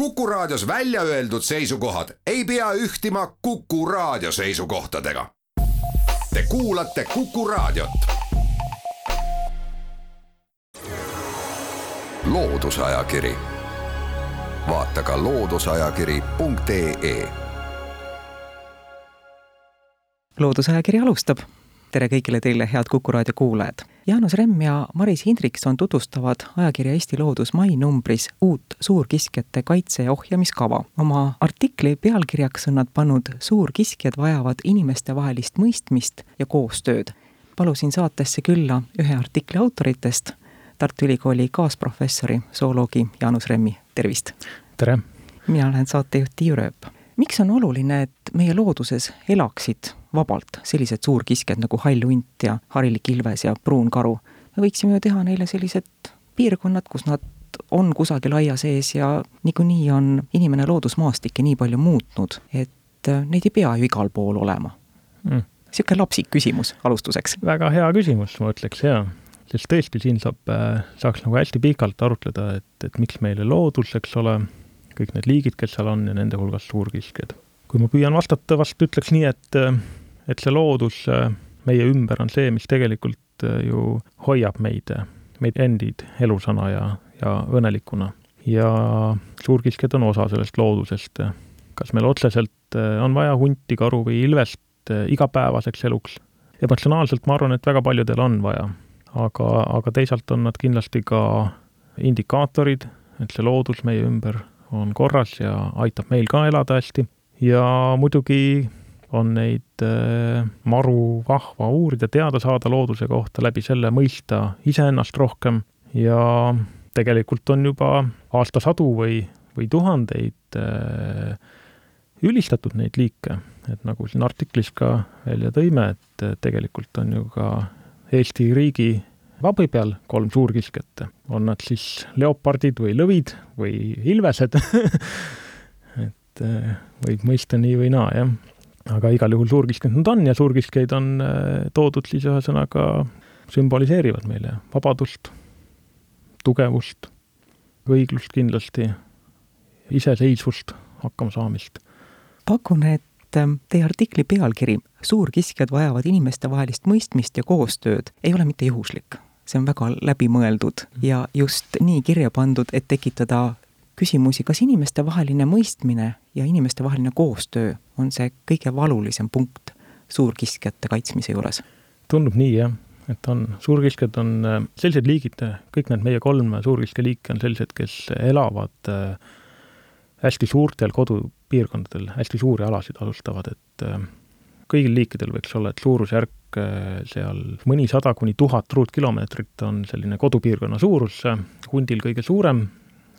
Kuku Raadios välja öeldud seisukohad ei pea ühtima Kuku Raadio seisukohtadega. Te kuulate Kuku Raadiot. loodusajakiri, vaata ka looduseajakiri.ee. loodusajakiri alustab tere kõigile teile, head Kuku raadio kuulajad! Jaanus Remm ja Maris Hindrikson tutvustavad ajakirja Eesti Loodus mainumbris uut suurkiskjate kaitse- ja ohjamiskava. oma artikli pealkirjaks on nad pannud Suurkiskjad vajavad inimestevahelist mõistmist ja koostööd. palusin saatesse külla ühe artikli autoritest, Tartu Ülikooli kaasprofessori, zooloogi Jaanus Remmi, tervist! tere! mina olen saatejuht Tiiu Rööp. miks on oluline, et meie looduses elaksid vabalt sellised suurkiskjad nagu hall hunt ja harilik ilves ja pruun karu. me võiksime ju teha neile sellised piirkonnad, kus nad on kusagil aia sees ja niikuinii on inimene loodusmaastikke nii palju muutnud, et äh, neid ei pea ju igal pool olema mm.. niisugune lapsik küsimus alustuseks. väga hea küsimus, ma ütleks, jaa. sest tõesti, siin saab, äh, saaks nagu hästi pikalt arutleda, et, et miks meile loodus, eks ole, kõik need liigid, kes seal on ja nende hulgas suurkiskjad. kui ma püüan vastata, vast ütleks nii, et äh, et see loodus äh, meie ümber on see, mis tegelikult äh, ju hoiab meid, meid endid elusana ja, ja õnnelikuna. ja suurkiskjad on osa sellest loodusest. kas meil otseselt äh, on vaja hunti, karu või ilvest igapäevaseks eluks? emotsionaalselt ma arvan, et väga paljudel on vaja, aga, aga teisalt on nad kindlasti ka indikaatorid, et see loodus meie ümber on korras ja aitab meil ka elada hästi. ja muidugi on neid äh, maru vahva uurida, teada saada looduse kohta, läbi selle mõista iseennast rohkem. Ja tegelikult on juba aastasadu või, või tuhandeid äh, ülistatud neid liike, et nagu siin artiklis ka välja tõime, et tegelikult on ju ka Eesti riigi vabi peal kolm suurkiskjat, on nad siis leopardid või lõvid või ilvesed. Et äh, võib mõista nii või naa, jah aga igal juhul suurkiskjad nad on ja suurkiskjaid on äh, toodud siis ühesõnaga, sümboliseerivad meile vabadust, tugevust, õiglust kindlasti, iseseisvust, hakkamasaamist. pakun, et ähm, teie artikli pealkiri Suurkiskjad vajavad inimestevahelist mõistmist ja koostööd ei ole mitte juhuslik. see on väga läbimõeldud ja just nii kirja pandud, et tekitada küsimusi, kas inimestevaheline mõistmine ja inimestevaheline koostöö on see kõige valulisem punkt suurkiskjate kaitsmise juures? tundub nii, jah, et on, suurkiskjad on äh, sellised liigid, kõik need meie kolm suurkiskjaliiki on sellised, kes elavad äh, hästi suurtel kodupiirkondadel, hästi suuri alasid alustavad, et äh, kõigil liikidel võiks olla, et suurusjärk seal mõnisada kuni tuhat ruutkilomeetrit on selline kodupiirkonna suurus, hundil kõige suurem,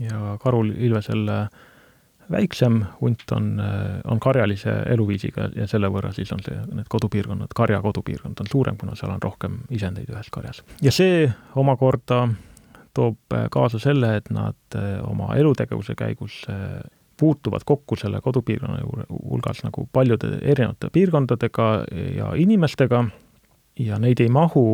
ja karul ilvesel äh, väiksem, hunt on, on karjalise eluviisiga ja selle võrra siis on see, need kodupiirkonnad, karja kodupiirkond on suurem, kuna seal on rohkem isendeid ühes karjas. ja see omakorda toob kaasa selle, et nad oma elutegevuse käigus puutuvad kokku selle kodupiirkonna juurde hulgas nagu paljude erinevate piirkondadega ja inimestega ja neid ei mahu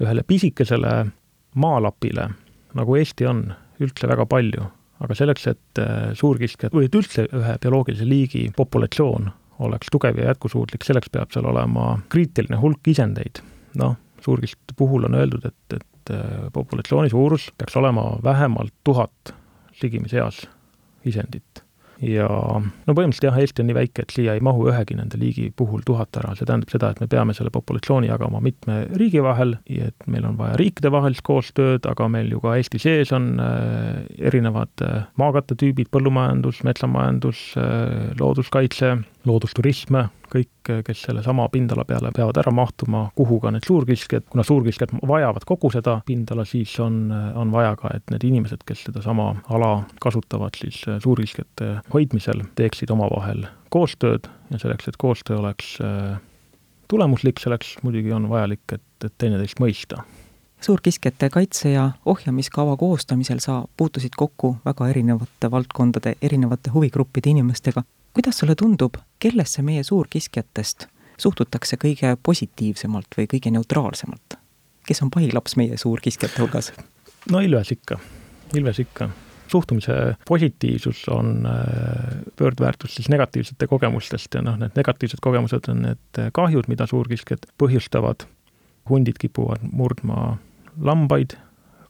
ühele pisikesele maalapile, nagu Eesti on, üldse väga palju, aga selleks, et äh, suurkiskjad või et üldse ühe bioloogilise liigi populatsioon oleks tugev ja jätkusuutlik, selleks peab seal olema kriitiline hulk isendeid. noh, suurkiskjate puhul on öeldud, et, et äh, populatsiooni suurus peaks olema vähemalt tuhat ligimise eas isendit ja no põhimõtteliselt jah, Eesti on nii väike, et siia ei mahu ühegi nende liigi puhul tuhat ära, see tähendab seda, et me peame selle populatsiooni jagama mitme riigi vahel ja et meil on vaja riikidevahelist koostööd, aga meil ju ka Eesti sees on äh, erinevad äh, maakattetüübid, põllumajandus, metsamajandus äh,, looduskaitse, loodusturism, kõik, kes sellesama pindala peale peavad ära mahtuma, kuhu ka need suurkiskjad, kuna suurkiskjad vajavad kogu seda pindala, siis on, on vaja ka, et need inimesed, kes sedasama ala kasutavad siis suurkiskjate hoidmisel, teeksid omavahel koostööd ja selleks, et koostöö oleks äh, tulemuslik, selleks muidugi on vajalik, et, et teineteist mõista. Suurkiskjate kaitse- ja ohjamiskava koostamisel sa puutusid kokku väga erinevate valdkondade, erinevate huvigruppide inimestega kuidas sulle tundub, kellesse meie suurkiskjatest suhtutakse kõige positiivsemalt või kõige neutraalsemalt? kes on pahilaps meie suurkiskjate hulgas? no Ilves ikka, Ilves ikka. suhtumise positiivsus on pöördväärtus siis negatiivsete kogemustest ja noh, need negatiivsed kogemused on need kahjud, mida suurkiskjad põhjustavad. hundid kipuvad murdma lambaid,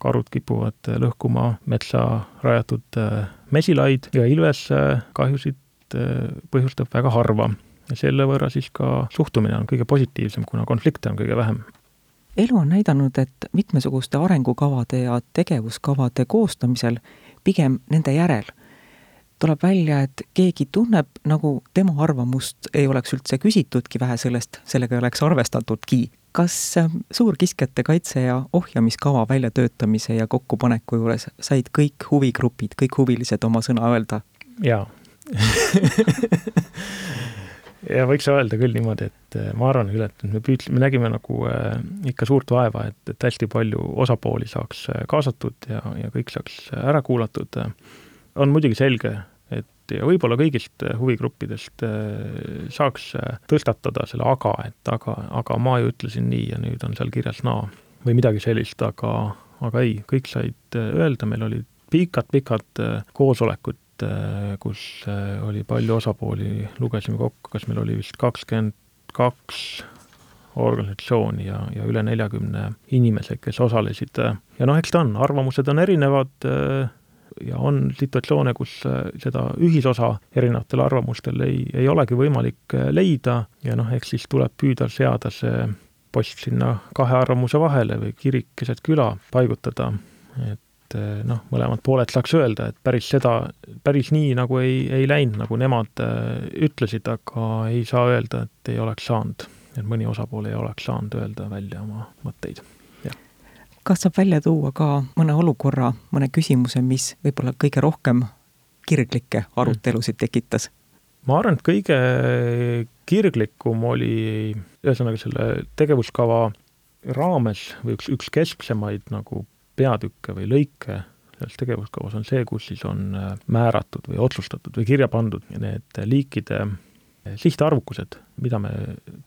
karud kipuvad lõhkuma metsa rajatud mesilaid ja ilves kahjusid põhjustab väga harva ja selle võrra siis ka suhtumine on kõige positiivsem, kuna konflikte on kõige vähem elu on näidanud, et mitmesuguste arengukavade ja tegevuskavade koostamisel, pigem nende järel, tuleb välja, et keegi tunneb, nagu tema arvamust ei oleks üldse küsitudki, vähe sellest, sellega ei oleks arvestatudki. kas suurkiskjate kaitse ja ohjamiskava väljatöötamise ja kokkupaneku juures said kõik huvigrupid, kõik huvilised oma sõna öelda? jaa ja võiks öelda küll niimoodi, et äh, ma arvan küll, et me püüdsime, me nägime nagu äh, ikka suurt vaeva, et, et hästi palju osapooli saaks äh, kaasatud ja, ja kõik saaks ära kuulatud. on muidugi selge, et ja võib-olla kõigist huvigruppidest saaks tõstatada selle aga, et aga, aga ma ju ütlesin nii ja nüüd on seal kirjas naa või midagi sellist, aga, aga ei, kõik said öelda, meil olid pikad-pikad koosolekud Äh, kus äh, oli palju osapooli, lugesime kokku, kas meil oli vist kakskümmend kaks organisatsiooni ja, ja üle neljakümne inimese, kes osalesid. ja noh, eks ta on, arvamused on erinevad äh, ja on situatsioone, kus seda ühisosa erinevatel arvamustel ei, ei olegi võimalik leida ja noh, eks siis tuleb püüda seada see post sinna kahe arvamuse vahele või kirik keset küla paigutada, et et eh, noh, mõlemad pooled saaks öelda, et päris seda, päris nii nagu ei, ei läinud, nagu nemad eh, ütlesid, aga ei saa öelda, et ei oleks saanud. et mõni osapool ei oleks saanud öelda välja oma mõtteid, kas saab välja tuua ka mõne olukorra, mõne küsimuse, mis võib-olla kõige rohkem kirglikke arutelusid tekitas? ma arvan, et kõige kirglikum oli ühesõnaga selle tegevuskava raames või üks, üks kesksemaid nagu peatükke või lõike selles tegevuskavas on see, kus siis on äh, määratud või otsustatud või kirja pandud need liikide äh, sihtarvukused, mida me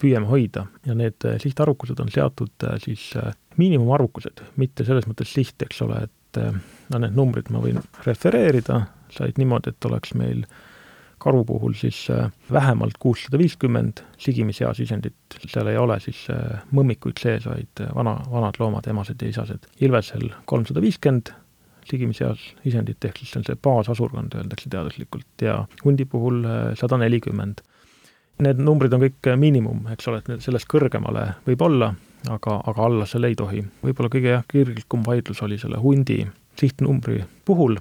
püüame hoida. Ja need äh, sihtarvukused on seatud siis miinimumarvukused, mitte selles mõttes siht, eks ole, et no need numbrid ma võin refereerida, said niimoodi, et oleks meil karu puhul siis vähemalt kuussada viiskümmend sigimisea sisendit, seal ei ole siis mõmmikuid sees, vaid vana, vanad loomad, emased ja isased. ilvesel kolmsada viiskümmend sigimisseas isendit, ehk siis see on see baasasurkond, öeldakse teaduslikult, ja hundi puhul sada nelikümmend. Need numbrid on kõik miinimum, eks ole, et sellest kõrgemale võib olla, aga, aga alla selle ei tohi. võib-olla kõige jah, kirglikum vaidlus oli selle hundi sihtnumbri puhul,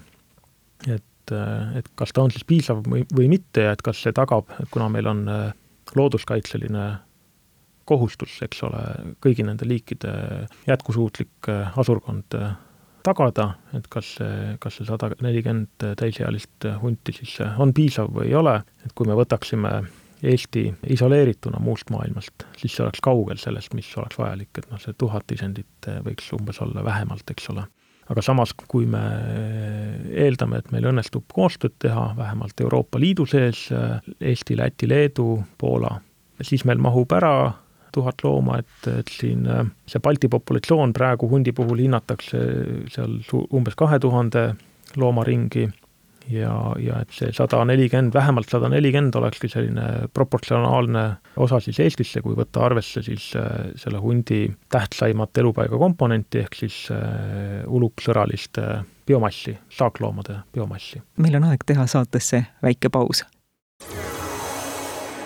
et et, et kas ta on siis piisav või, või mitte ja et kas see tagab, et kuna meil on äh, looduskaitseline kohustus, eks ole, kõigi nende liikide jätkusuutlik äh, asurkond äh, tagada, et kas see, kas see sada nelikümmend täisealist hunti siis on piisav või ei ole, et kui me võtaksime Eesti isoleerituna muust maailmast, siis see oleks kaugel sellest, mis oleks vajalik, et noh, see tuhat isendit võiks umbes olla vähemalt, eks ole aga samas, kui me eeldame, et meil õnnestub koostööd teha vähemalt Euroopa Liidu sees, Eesti, Läti, Leedu, Poola, siis meil mahub ära tuhat looma, et, et siin see Balti populatsioon praegu hundi puhul hinnatakse seal umbes kahe tuhande looma ringi ja, ja et see sada nelikümmend, vähemalt sada nelikümmend olekski selline proportsionaalne osa siis Eestisse, kui võtta arvesse siis äh, selle hundi tähtsaimat elupaiga komponenti, ehk siis äh, uluksõralist biomassi, saakloomade biomassi. meil on aeg teha saatesse väike paus.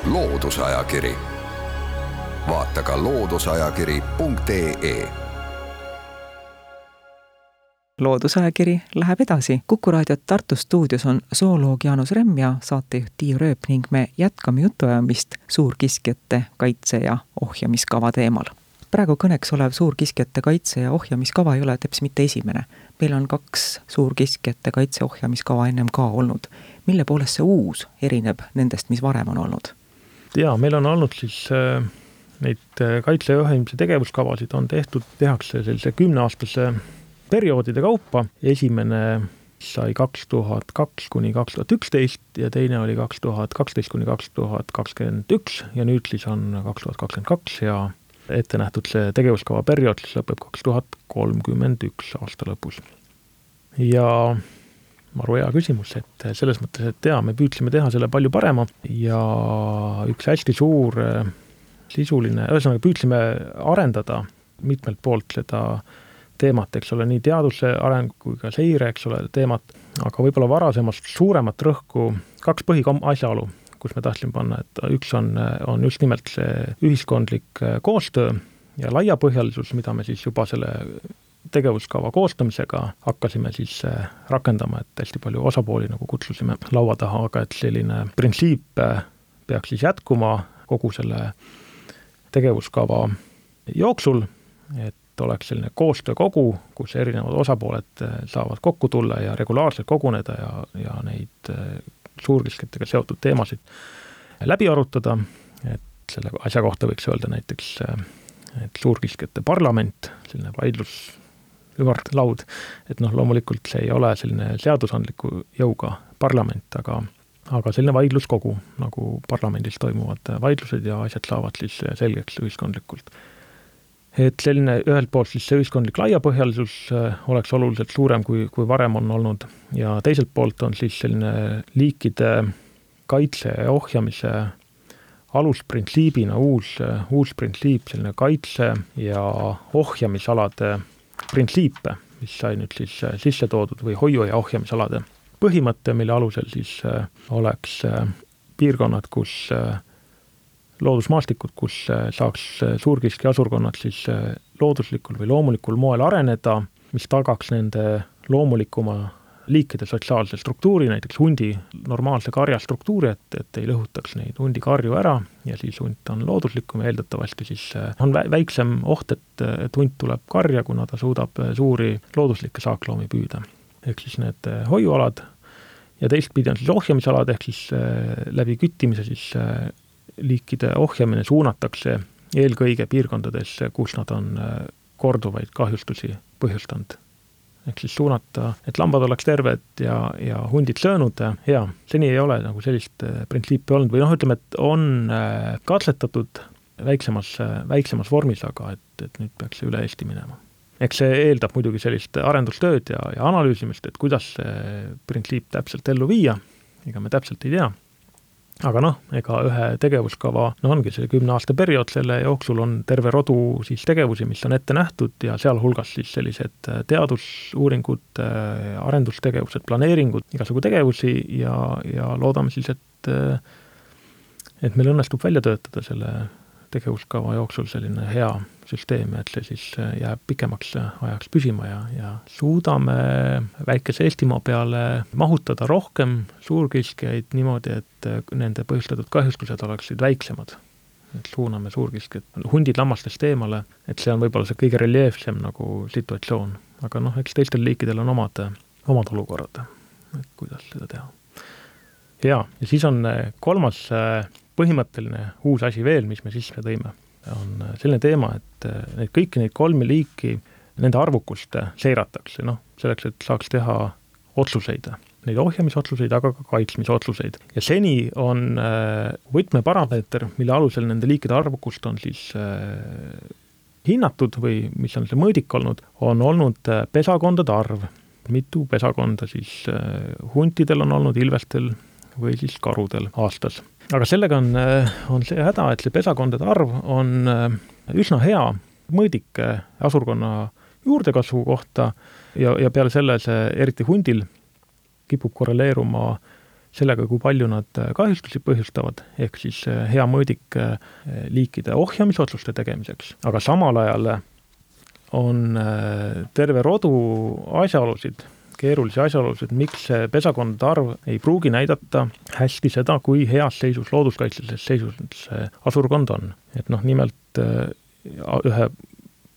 loodusajakiri, vaata ka looduseajakiri.ee loodusajakiri läheb edasi. kuku raadio Tartu stuudios on zooloog Jaanus Remm ja saatejuht Tiiu Rööp ning me jätkame jutuajamist suurkiskjate kaitse ja ohjamiskava teemal. praegu kõneks olev suurkiskjate kaitse ja ohjamiskava ei ole teps mitte esimene. meil on kaks suurkiskjate kaitse ohjamiskava ennem ka olnud. mille poolest see uus erineb nendest, mis varem on olnud? jaa, meil on olnud siis äh, neid äh, kaitse ja ohjamise tegevuskavasid on tehtud, tehakse sellise kümneaastase perioodide kaupa, esimene sai kaks tuhat kaks kuni kaks tuhat üksteist ja teine oli kaks tuhat kaksteist kuni kaks tuhat kakskümmend üks ja nüüd siis on kaks tuhat kakskümmend kaks ja ette nähtud see tegevuskava periood siis lõpeb kaks tuhat kolmkümmend üks aasta lõpus. ja maru hea küsimus, et selles mõttes, et jaa, me püüdsime teha selle palju parema ja üks hästi suur sisuline, ühesõnaga püüdsime arendada mitmelt poolt seda teemat, eks ole, nii teaduse areng kui ka seire, eks ole, teemat, aga võib-olla varasemast suuremat rõhku, kaks põhiasjaolu, kus me tahtsime panna, et üks on, on just nimelt see ühiskondlik koostöö ja laiapõhjalisus, mida me siis juba selle tegevuskava koostamisega hakkasime siis rakendama, et hästi palju osapooli nagu kutsusime laua taha, aga et selline printsiip peaks siis jätkuma kogu selle tegevuskava jooksul, et oleks selline koostöökogu, kus erinevad osapooled eh, saavad kokku tulla ja regulaarselt koguneda ja, ja neid eh, suurkiskjatega seotud teemasid läbi arutada, et selle asja kohta võiks öelda näiteks, eh, et suurkiskjate parlament, selline vaidlus, ümarlaud, et noh, loomulikult see ei ole selline seadusandliku jõuga parlament, aga aga selline vaidluskogu, nagu parlamendis toimuvad vaidlused ja asjad saavad siis selgeks ühiskondlikult. Et selline ühelt poolt siis see ühiskondlik laiapõhjalisus äh, oleks oluliselt suurem, kui, kui varem on olnud, ja teiselt poolt on siis selline liikide kaitse ja ohjamise alusprintsiibina uus, uus printsiip, selline kaitse ja ohjamisalade printsiipe, mis sai nüüd siis äh, sisse toodud või hoiu- ja ohjamisalade põhimõte, mille alusel siis äh, oleks äh, piirkonnad, kus äh, loodusmaastikud, kus saaks suurkiskja asurkonnad siis looduslikul või loomulikul moel areneda, mis tagaks nende loomulikuma liikide sotsiaalse struktuuri, näiteks hundi normaalse karja struktuuri, et, et ei lõhutaks neid hundikarju ära ja siis hunt on looduslikum ja eeldatavasti siis on väiksem oht, et, et hunt tuleb karja, kuna ta suudab suuri looduslikke saakloomi püüda. ehk siis need hoiualad ja teistpidi on siis ohjamisalad, ehk siis äh, läbi küttimise siis äh, liikide ohjamine suunatakse eelkõige piirkondadesse, kus nad on äh, korduvaid kahjustusi põhjustanud. ehk siis suunata, et lambad oleks terved ja, ja hundid söönud, jaa, seni ei ole nagu sellist printsiipi olnud või noh, ütleme, et on katsetatud väiksemas, väiksemas vormis, aga et, et nüüd peaks see üle Eesti minema eks see eeldab muidugi sellist arendustööd ja, ja analüüsimist, et kuidas see printsiip täpselt ellu viia, ega me täpselt ei tea. Aga noh, ega ühe tegevuskava, no ongi see kümne aasta periood, selle jooksul on terve rodu siis tegevusi, mis on ette nähtud ja sealhulgas siis sellised teadusuuringud, arendustegevused, planeeringud, igasugu tegevusi ja, ja loodame siis, et et meil õnnestub välja töötada selle tegevuskava jooksul selline hea süsteem, et see siis äh, jääb pikemaks ajaks püsima ja, ja suudame väikese Eestimaa peale mahutada rohkem suurkiskjaid niimoodi, et äh, nende põhjustatud kahjustused oleksid väiksemad. et suuname suurkiskjad hundid lammastest eemale, et see on võib-olla see kõige reljeefsem nagu situatsioon. aga noh, eks teistel liikidel on omad, omad olukorrad, et kuidas seda teha. jaa, ja siis on äh, kolmas põhimõtteline uus asi veel, mis me sisse tõime, on selline teema, et eh, neid kõiki neid kolme liiki, nende arvukust seiratakse, noh, selleks, et saaks teha otsuseid, neid ohjamisotsuseid, aga ka kaitsmisotsuseid. ja seni on võtmeparameeter, mille alusel nende liikide arvukust on siis hinnatud või mis on see mõõdik olnud, on olnud pesakondade arv. mitu pesakonda siis huntidel on olnud, ilvestel või siis karudel aastas aga sellega on, äh, on see häda, et see pesakondade arv on äh, üsna hea mõõdik äh, asurkonna juurdekasvu kohta ja, ja peale selle see, eriti hundil, kipub korreleeruma sellega, kui palju nad kahjustusi põhjustavad, ehk siis hea mõõdik liikide ohjamisotsuste tegemiseks, aga samal ajal on terve rodu asjaolusid, keerulisi asjaolusid, miks see pesakondade arv ei pruugi näidata hästi seda, kui heas seisus, looduskaitselises seisus see asurkond on. et noh, nimelt äh, ühe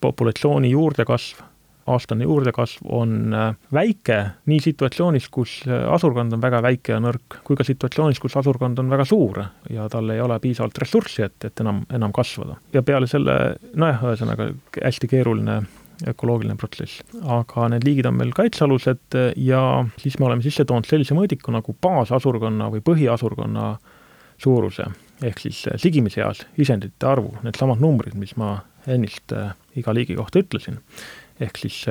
populatsiooni juurdekasv, aastane juurdekasv on äh, väike nii situatsioonis, kus äh, asurkond on väga väike ja nõrk, kui ka situatsioonis, kus asurkond on väga suur ja tal ei ole piisavalt ressurssi, et, et enam, enam kasvada. ja peale selle, nojah, ühesõnaga hästi keeruline ökoloogiline protsess. aga need liigid on meil kaitsealused ja siis me oleme sisse toonud sellise mõõdiku nagu baasasurkonna või põhiasurkonna suuruse, ehk siis sigimiseas isendite arvu, needsamad numbrid, mis ma ennist äh, iga liigi kohta ütlesin. ehk siis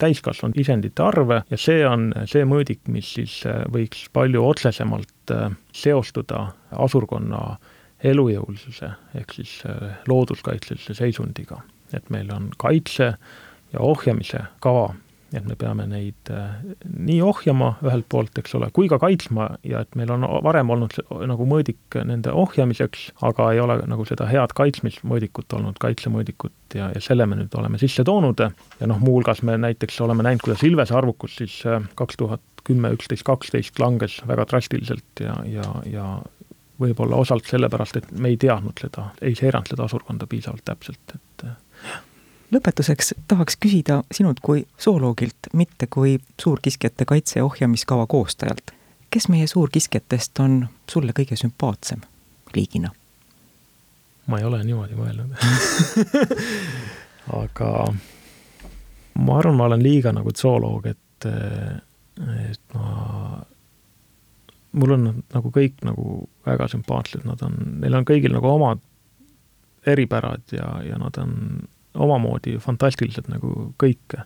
täiskasvanud isendite arve ja see on see mõõdik, mis siis võiks palju otsesemalt seostuda asurkonna elujõulisuse ehk siis looduskaitselise seisundiga. Et meil on kaitse ja ohjamise kava et me peame neid äh, nii ohjama ühelt poolt, eks ole, kui ka kaitsma ja et meil on varem olnud nagu mõõdik nende ohjamiseks, aga ei ole nagu seda head kaitsmismõõdikut olnud, kaitsemõõdikut ja, ja selle me nüüd oleme sisse toonud. Ja noh, muuhulgas me näiteks oleme näinud, kuidas Ilvese arvukus siis äh, kaks tuhat kümme, üksteist, kaksteist langes väga drastiliselt ja, ja, ja võib-olla osalt sellepärast, et me ei teadnud seda, ei seiranud seda asurkonda piisavalt täpselt, et lõpetuseks tahaks küsida sinult kui zooloogilt, mitte kui suurkiskjate kaitse- ja ohjamiskava koostajalt. kes meie suurkiskjatest on sulle kõige sümpaatsem liigina? ma ei ole niimoodi mõelnud aga ma arvan, ma olen liiga nagu zooloog, et, et ma, mul on nagu kõik nagu väga sümpaatsed, nad on, neil on kõigil nagu omad eripärad ja, ja nad on omamoodi fantastilised nagu kõik.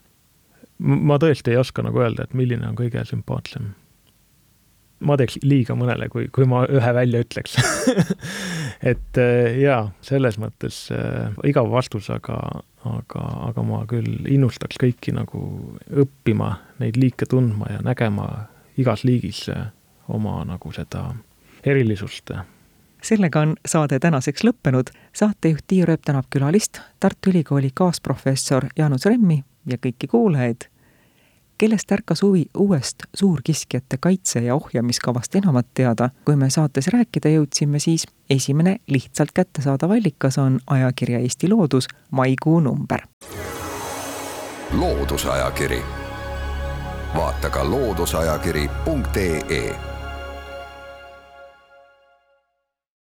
ma tõesti ei oska nagu öelda, et milline on kõige sümpaatsem. ma teeks liiga mõnele, kui, kui ma ühe välja ütleks et äh, jaa, selles mõttes äh, igav vastus, aga, aga, aga ma küll innustaks kõiki nagu õppima neid liike tundma ja nägema igas liigis äh, oma nagu seda erilisust sellega on saade tänaseks lõppenud. saatejuht Tiia Rööp tänab külalist, Tartu Ülikooli kaasprofessor Jaanus Remmi ja kõiki kuulajaid, kellest ärkas huvi uuest suurkiskjate kaitse- ja ohjamiskavast enamat teada. kui me saates rääkida jõudsime, siis esimene lihtsalt kättesaadav allikas on ajakirja Eesti Loodus maikuu number. loodusajakiri, vaata ka looduseajakiri.ee